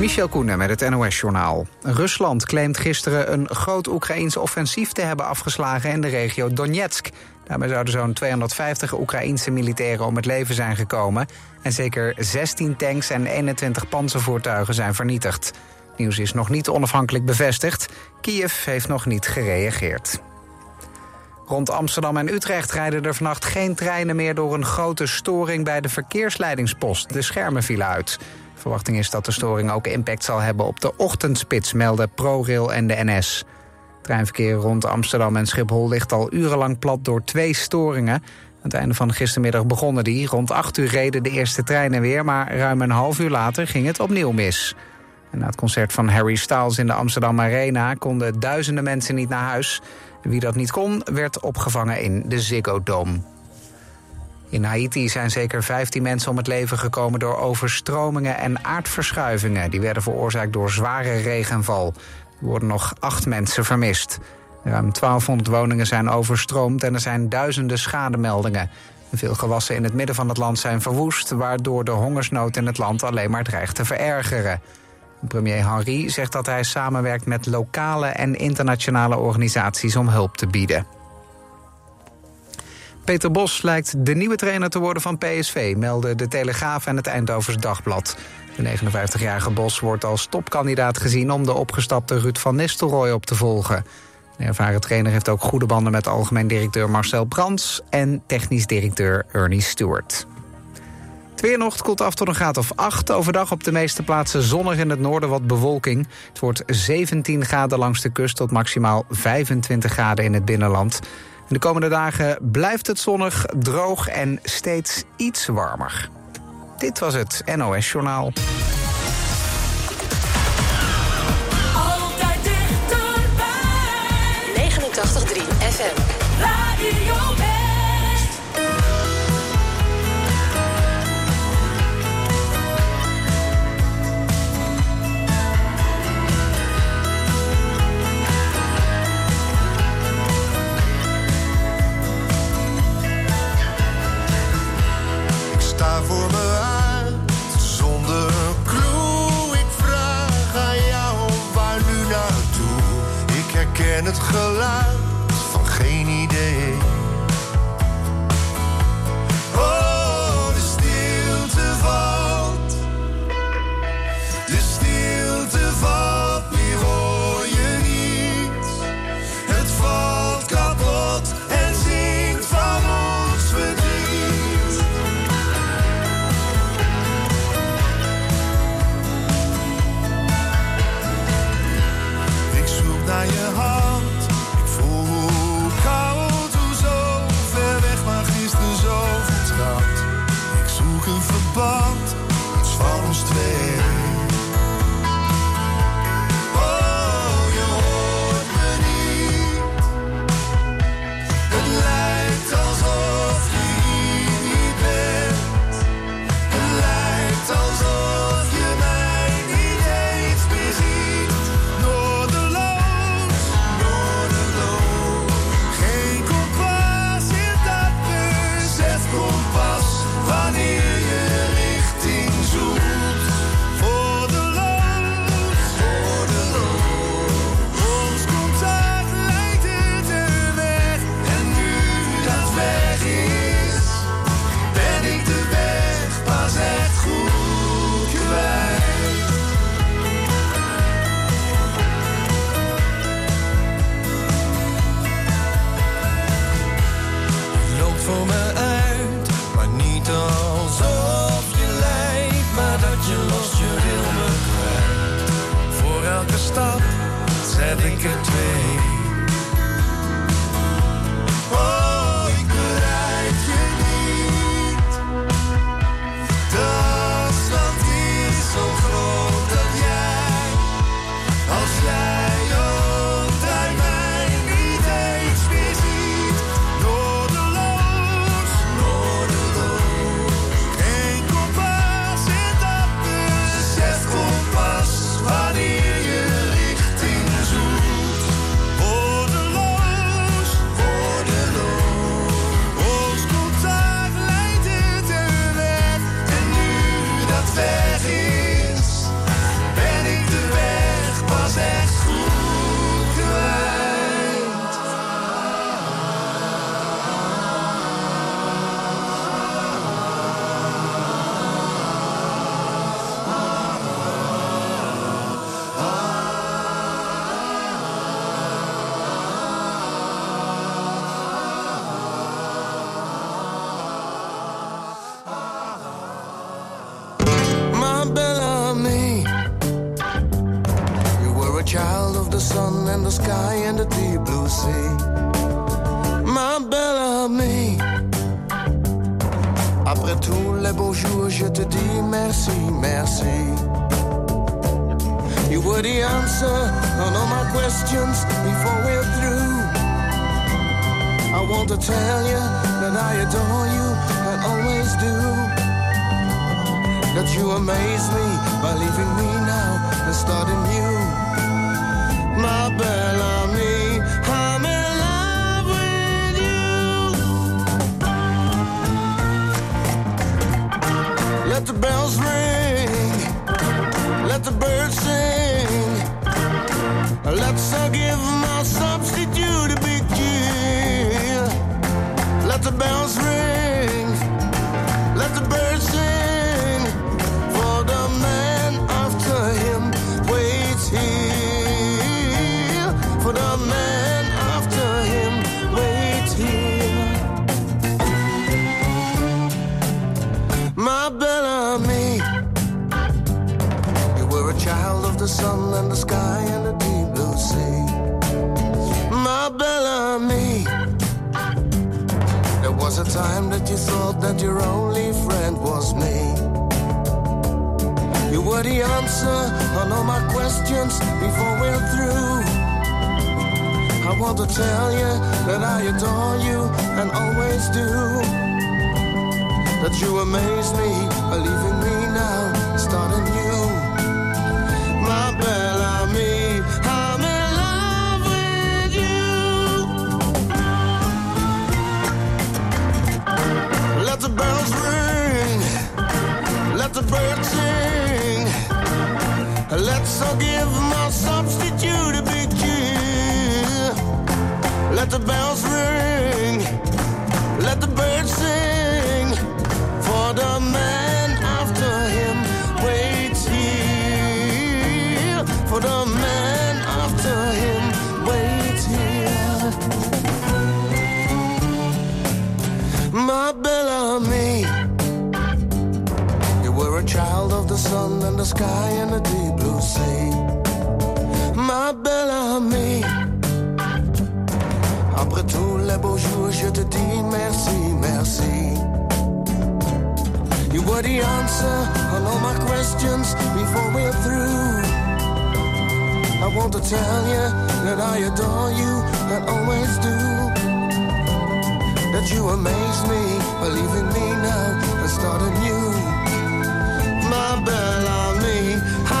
Michel Koenen met het NOS-journaal. Rusland claimt gisteren een groot Oekraïns offensief te hebben afgeslagen in de regio Donetsk. Daarbij zouden zo'n 250 Oekraïense militairen om het leven zijn gekomen. En zeker 16 tanks en 21 panzervoertuigen zijn vernietigd. Nieuws is nog niet onafhankelijk bevestigd. Kiev heeft nog niet gereageerd. Rond Amsterdam en Utrecht rijden er vannacht geen treinen meer door een grote storing bij de verkeersleidingspost. De schermen vielen uit. Verwachting is dat de storing ook impact zal hebben op de ochtendspits, melden ProRail en de NS. Treinverkeer rond Amsterdam en Schiphol ligt al urenlang plat door twee storingen. Aan het einde van gistermiddag begonnen die. Rond 8 uur reden de eerste treinen weer, maar ruim een half uur later ging het opnieuw mis. En na het concert van Harry Styles in de Amsterdam Arena konden duizenden mensen niet naar huis. Wie dat niet kon, werd opgevangen in de Ziggo Dome. In Haiti zijn zeker 15 mensen om het leven gekomen door overstromingen en aardverschuivingen. Die werden veroorzaakt door zware regenval. Er worden nog acht mensen vermist. Ruim 1200 woningen zijn overstroomd en er zijn duizenden schademeldingen. Veel gewassen in het midden van het land zijn verwoest, waardoor de hongersnood in het land alleen maar dreigt te verergeren. Premier Henry zegt dat hij samenwerkt met lokale en internationale organisaties om hulp te bieden. Peter Bos lijkt de nieuwe trainer te worden van PSV, melden de Telegraaf en het Eindhovens Dagblad. De 59-jarige Bos wordt als topkandidaat gezien om de opgestapte Ruud van Nistelrooy op te volgen. De ervaren trainer heeft ook goede banden met algemeen directeur Marcel Brands en technisch directeur Ernie Stewart. Het weer koelt af tot een graad of 8. Overdag op de meeste plaatsen zonnig in het noorden wat bewolking. Het wordt 17 graden langs de kust tot maximaal 25 graden in het binnenland. De komende dagen blijft het zonnig, droog en steeds iets warmer. Dit was het NOS Journaal. Herken het geluid les beaux jours, je te dis merci, merci. You were the answer on all my questions before we're through. I want to tell you that I adore you and always do. That you amaze me by leaving me now and starting new. My belle forgive give your only friend was me. You were the answer on all my questions before we're through. I want to tell you that I adore you and always do. That you amaze me by leaving me Let's all give my substitute a big cheer. Let the sky and the deep blue sea. Ma belle amie, après tous les beaux jours, je te dis merci, merci. You were the answer on all my questions before we're through. I want to tell you that I adore you and always do. That you amaze me by leaving me now and starting new. My belle me.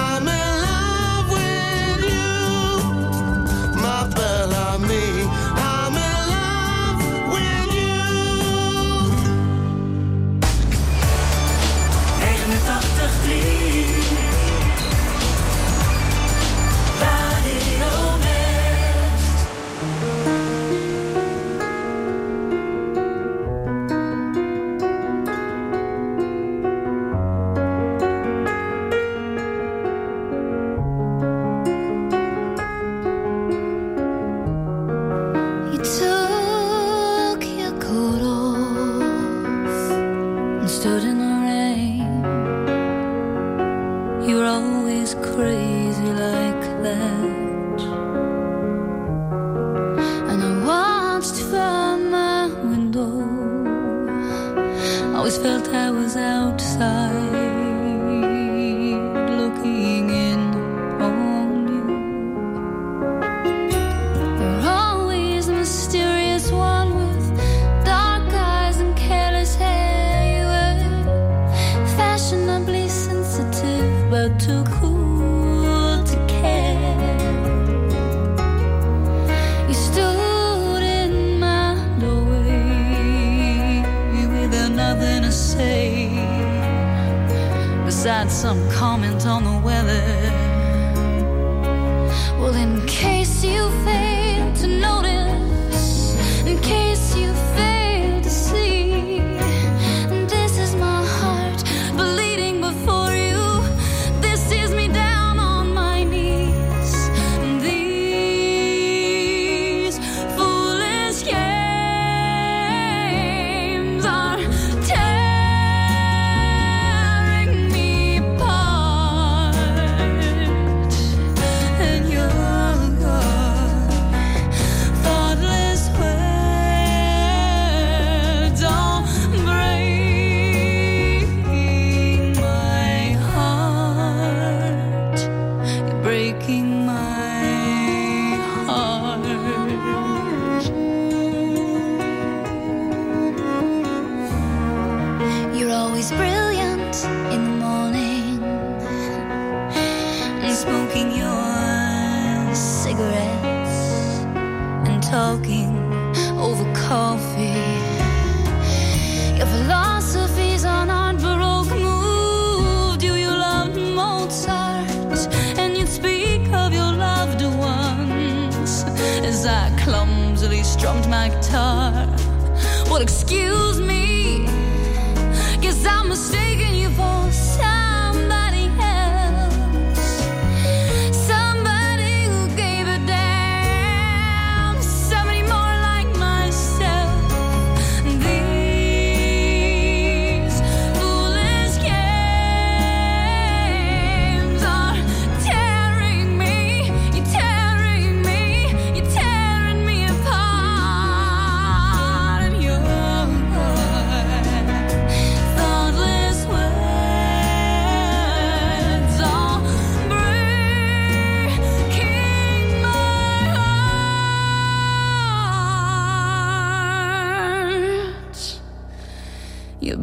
Always felt I was outside as I clumsily strummed my guitar. Well, excuse me, guess I'm mistaken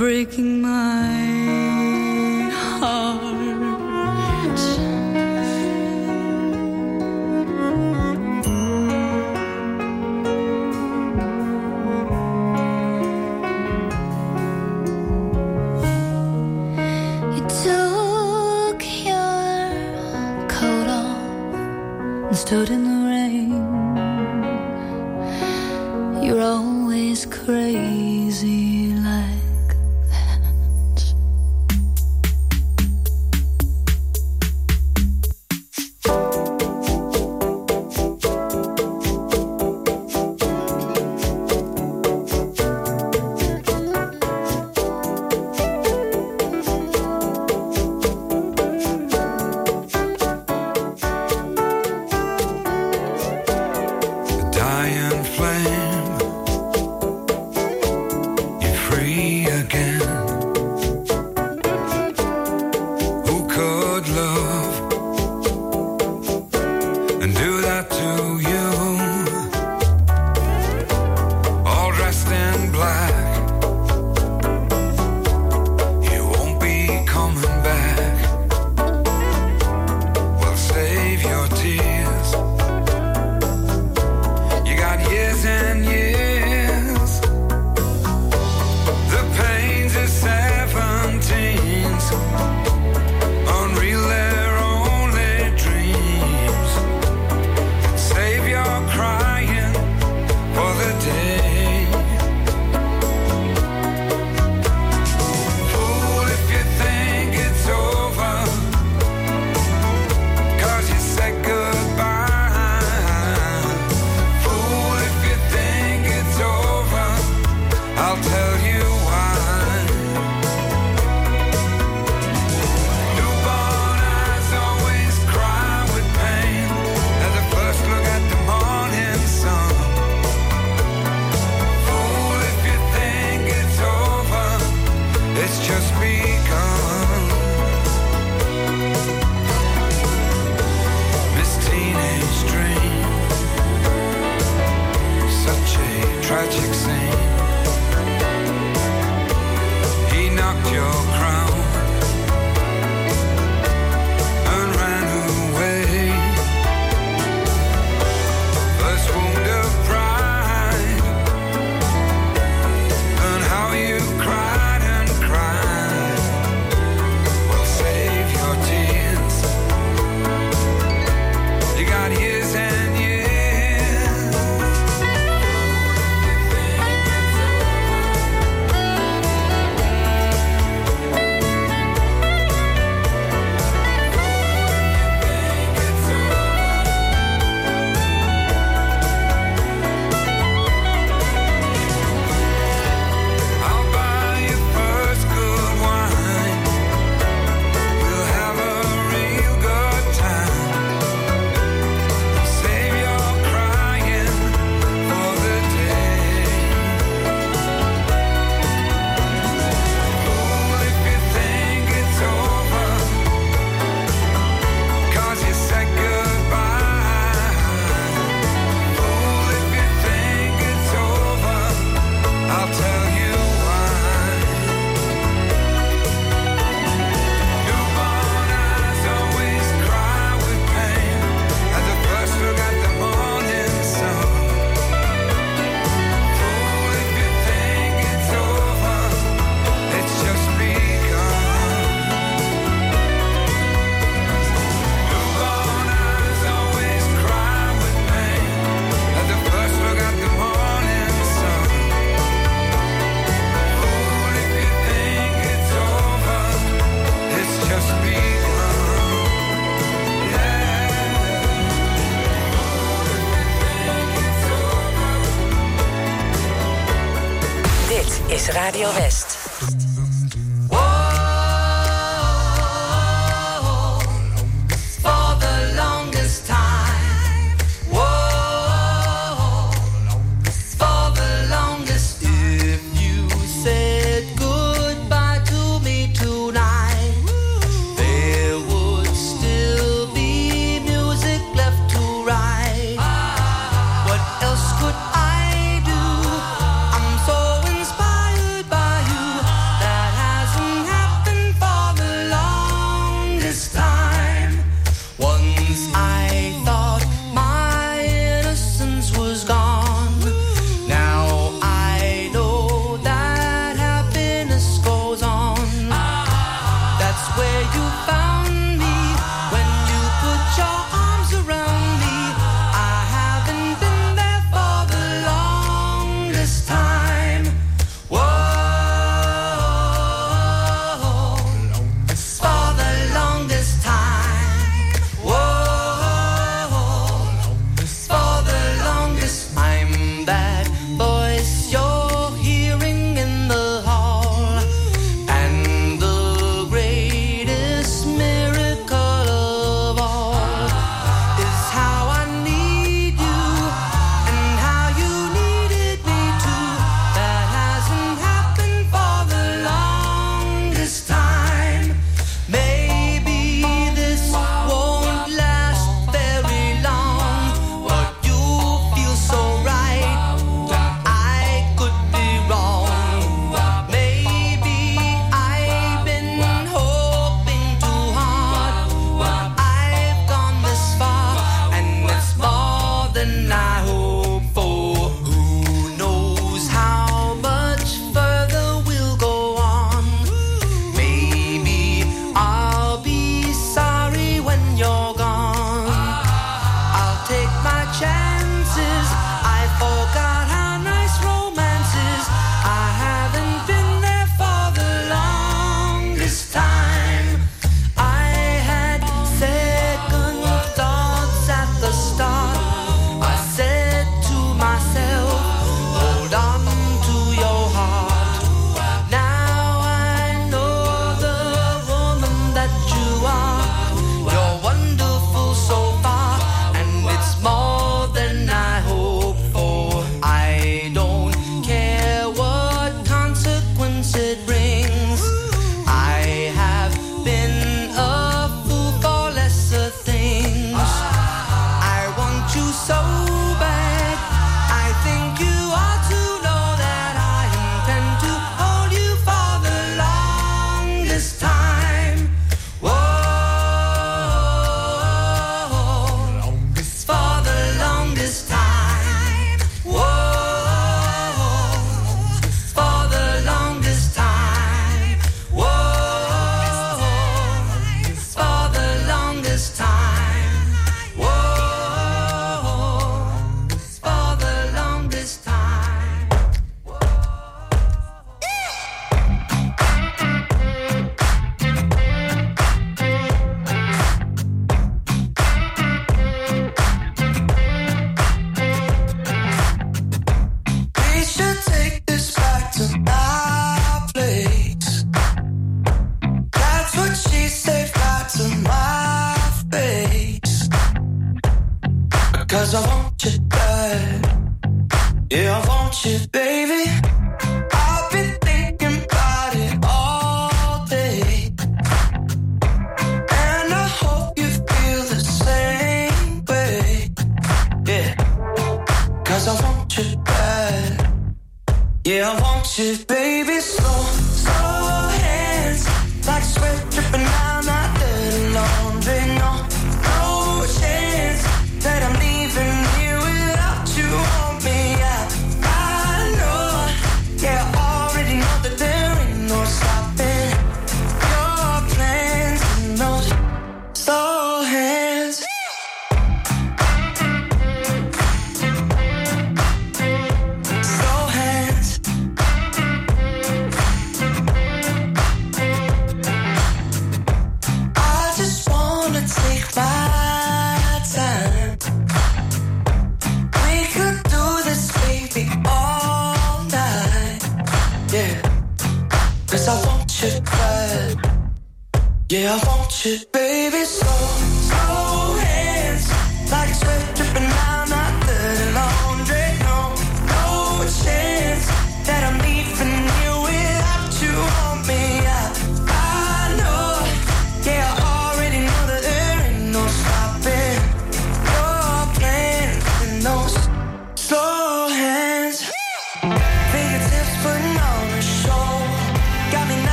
breaking my heart. You took your coat off and stood in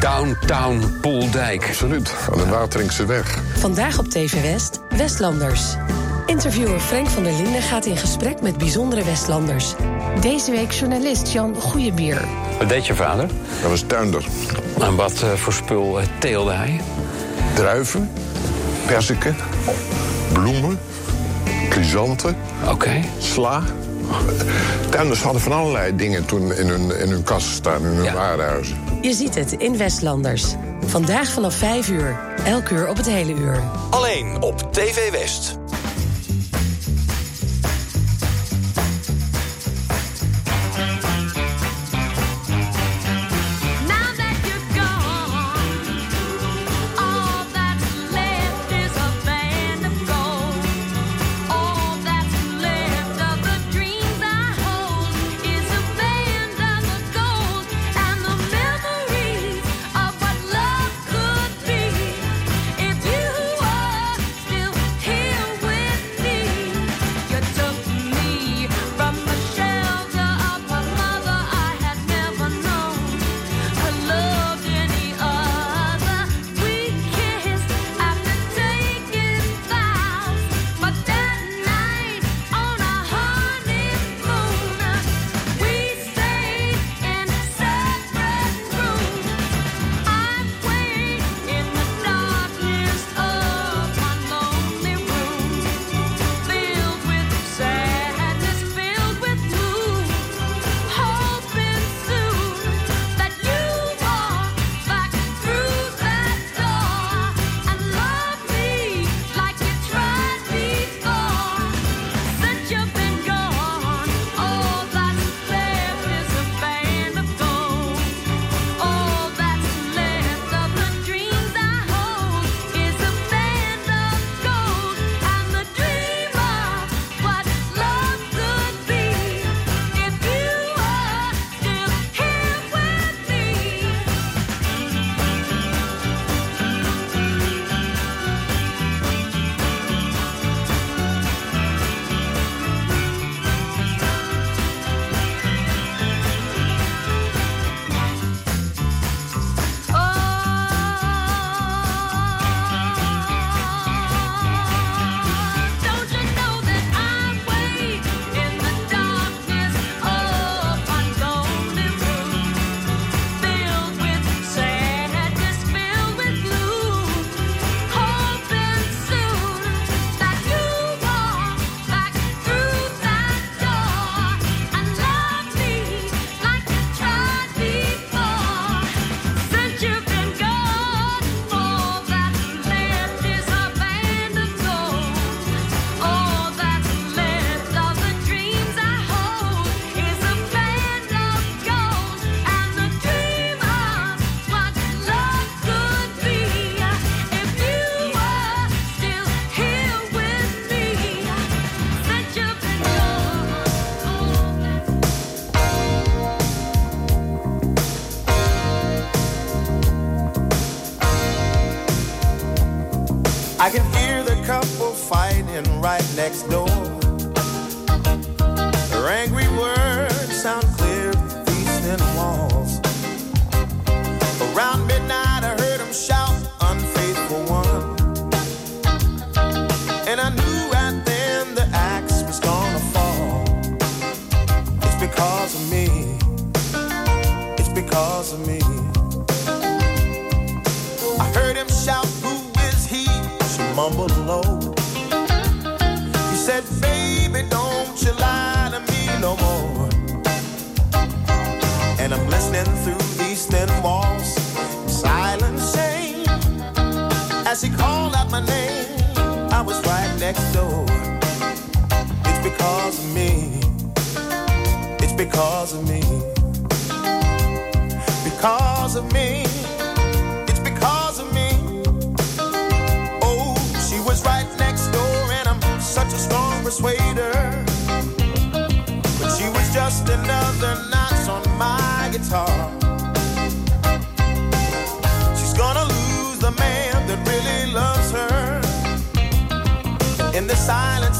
Downtown Pooldijk. Absoluut, aan de Wateringse weg. Vandaag op TV West, Westlanders. Interviewer Frank van der Linden gaat in gesprek met bijzondere Westlanders. Deze week journalist Jan Goeiebier. Wat deed je vader? Dat was tuinder. En wat eh, voor spul eh, teelde hij? Druiven, perziken, bloemen, chrysanten, okay. sla. Tuinders hadden van allerlei dingen toen in hun, in hun kast staan, in hun ja. warenhuizen. Je ziet het in Westlanders. Vandaag vanaf 5 uur, elk uur op het hele uur. Alleen op TV West.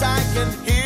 I can hear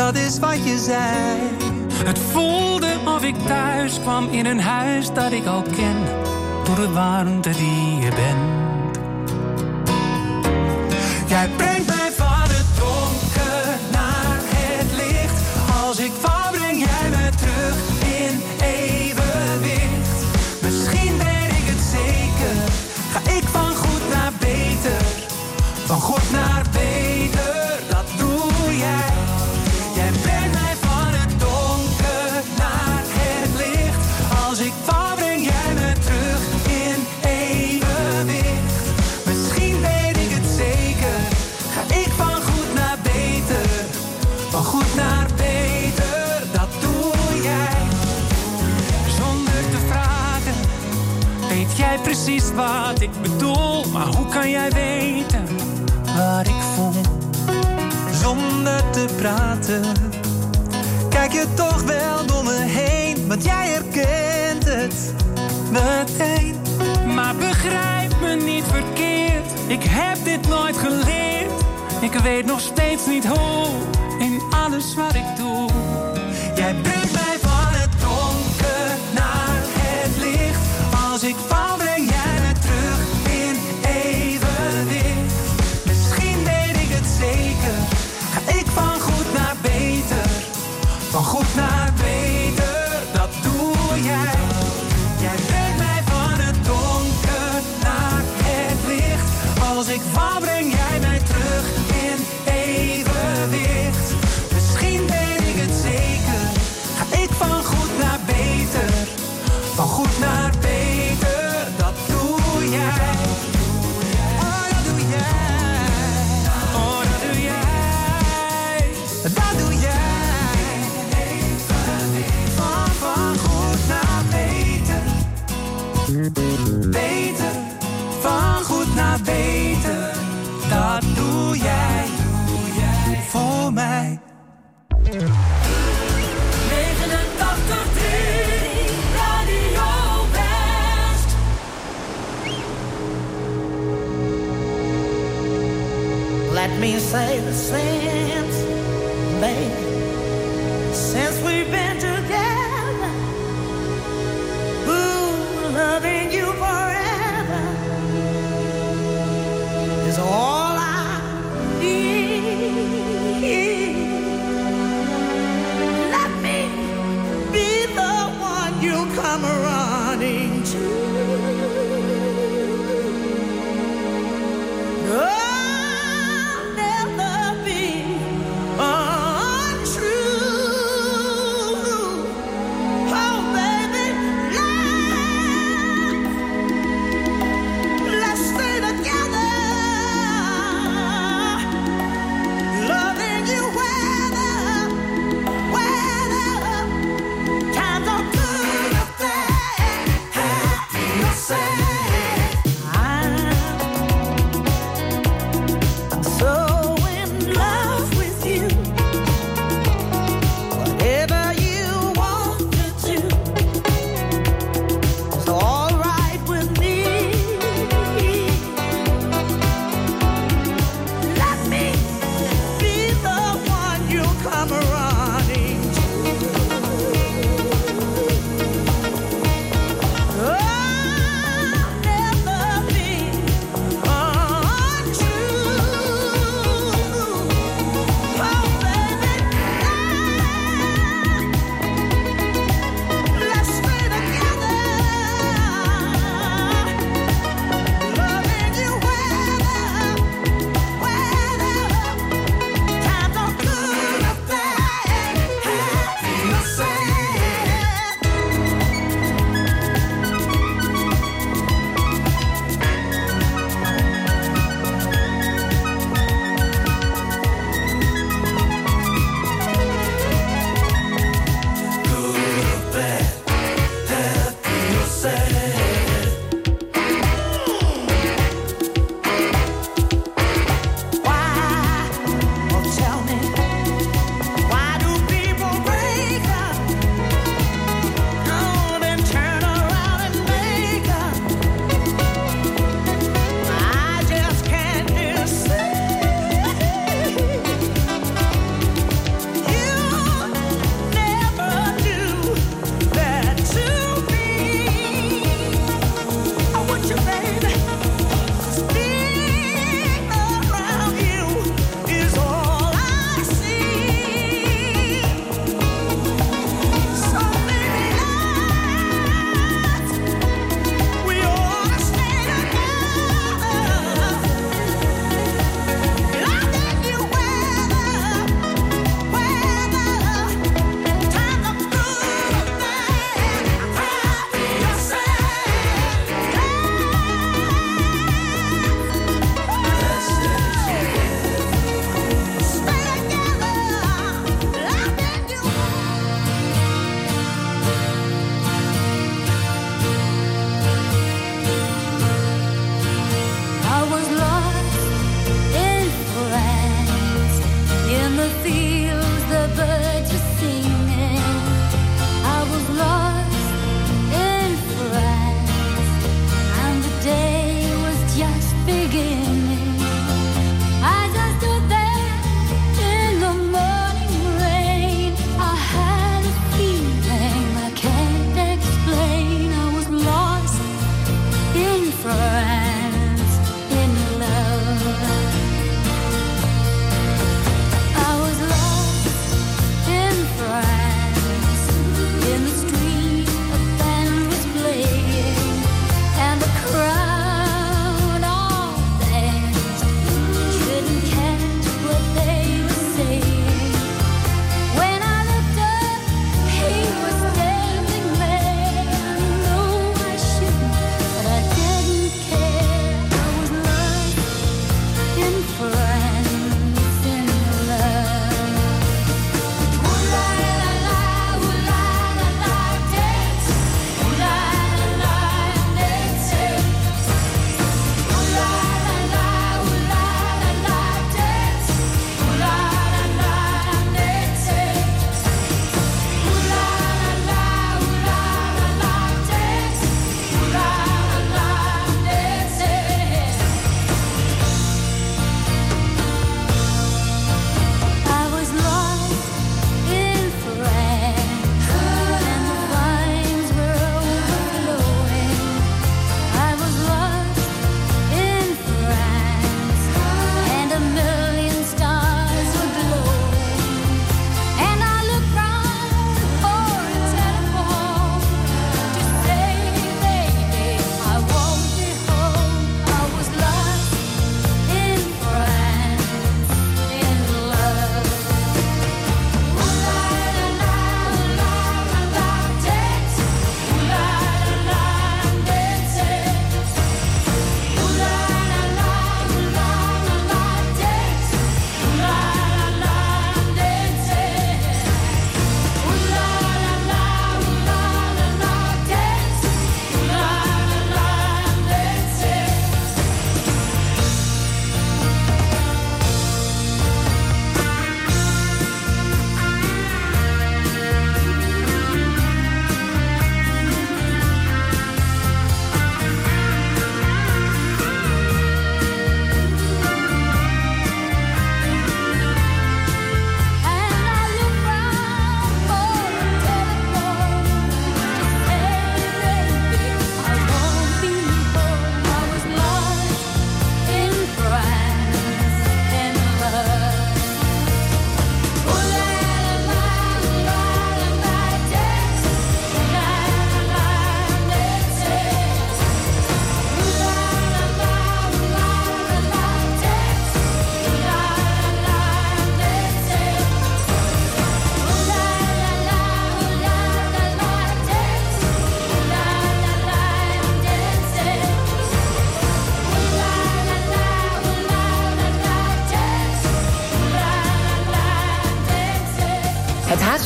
dat is wat je zei. Het voelde of ik thuis kwam in een huis dat ik al ken, door de warmte die je bent. Jij brengt Maar hoe kan jij weten waar ik voel? Zonder te praten, kijk je toch wel door me heen, want jij herkent het meteen. Maar begrijp me niet verkeerd, ik heb dit nooit geleerd. Ik weet nog steeds niet hoe in alles wat ik doe. Jij naar beter. Dat doe jij. Oh, dat doe jij. Oh, dat doe jij. Dat doe jij. Van, van goed naar beter. Beter. Van goed naar beter. Dat doe jij. Voor mij. say the same.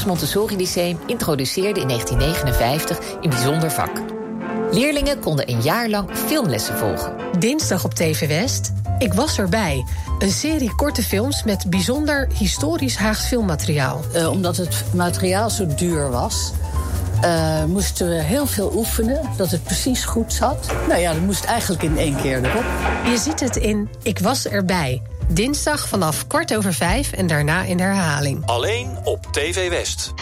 Het Montessori Lyceum introduceerde in 1959 een bijzonder vak. Leerlingen konden een jaar lang filmlessen volgen. Dinsdag op TV West, Ik was erbij. Een serie korte films met bijzonder historisch Haags filmmateriaal. Eh, omdat het materiaal zo duur was, eh, moesten we heel veel oefenen, dat het precies goed zat. Nou ja, dat moest eigenlijk in één keer erop. Je ziet het in Ik was erbij. Dinsdag vanaf kort over vijf en daarna in herhaling. Alleen op TV West.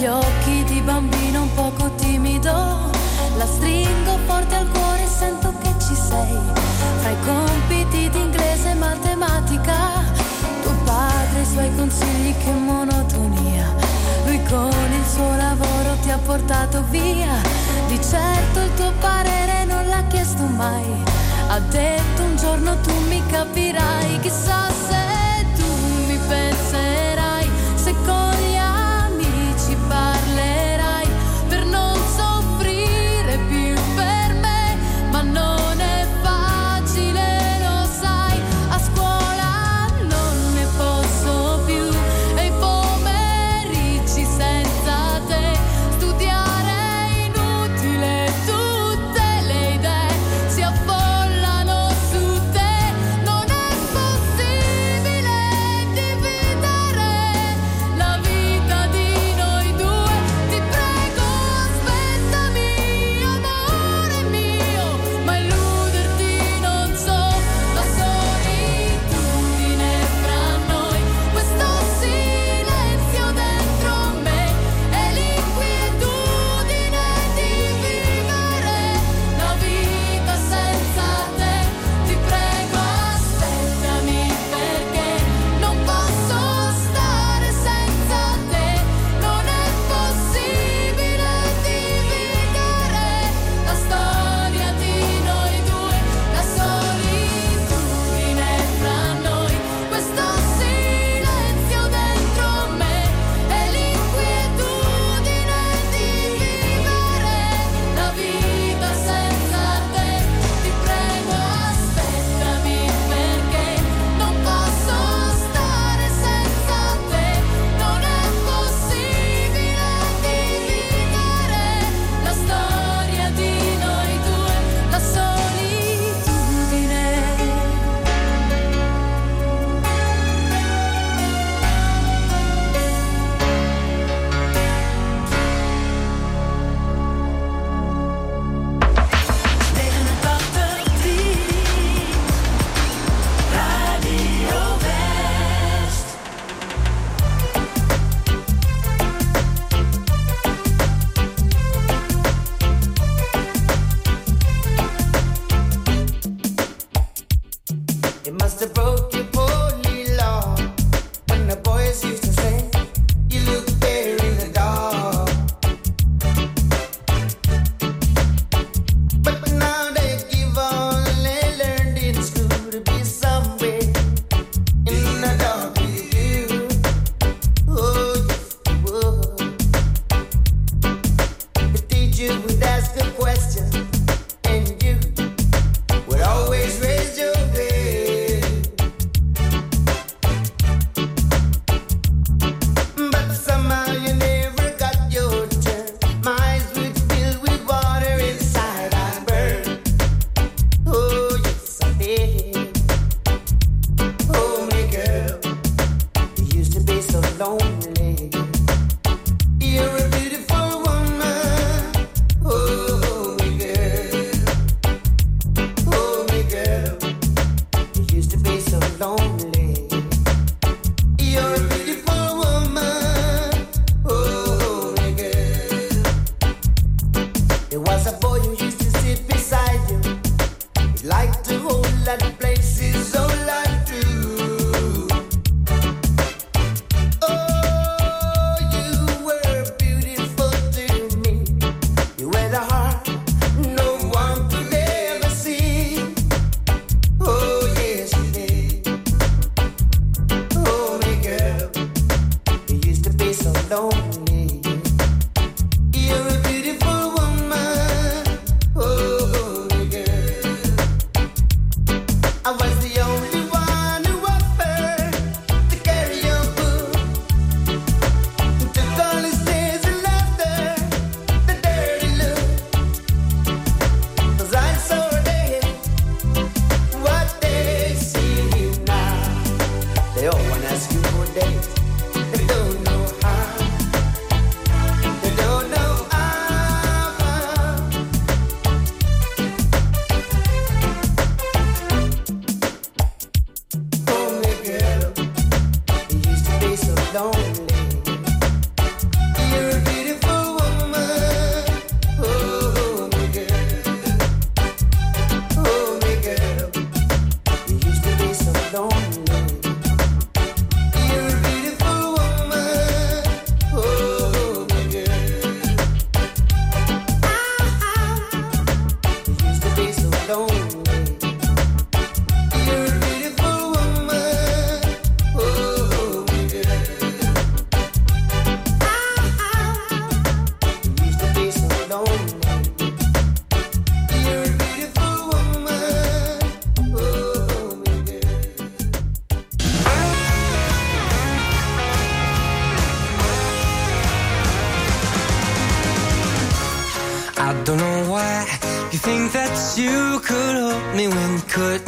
agli occhi di bambino un poco timido, la stringo forte al cuore e sento che ci sei, fra i compiti di inglese e matematica padre, i suoi consigli, che monotonia. Lui con il suo lavoro ti ha portato via. Di certo il tuo parere non l'ha chiesto mai. Ha detto un giorno tu mi capirai, chissà se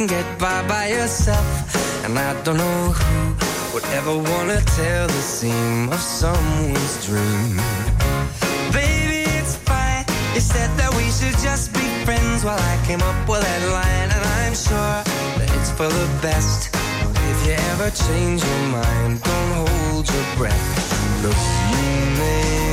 couldn't get by by yourself. And I don't know who would ever wanna tell the seam of someone's dream. Baby, it's fine. You said that we should just be friends while I came up with that line. And I'm sure that it's for the best. But If you ever change your mind, don't hold your breath. Look, you may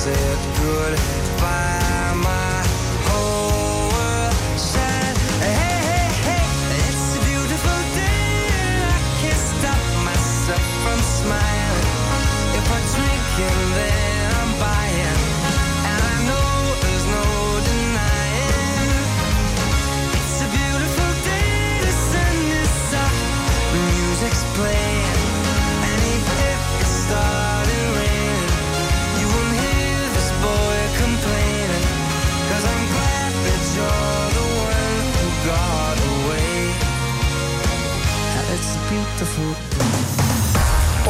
said good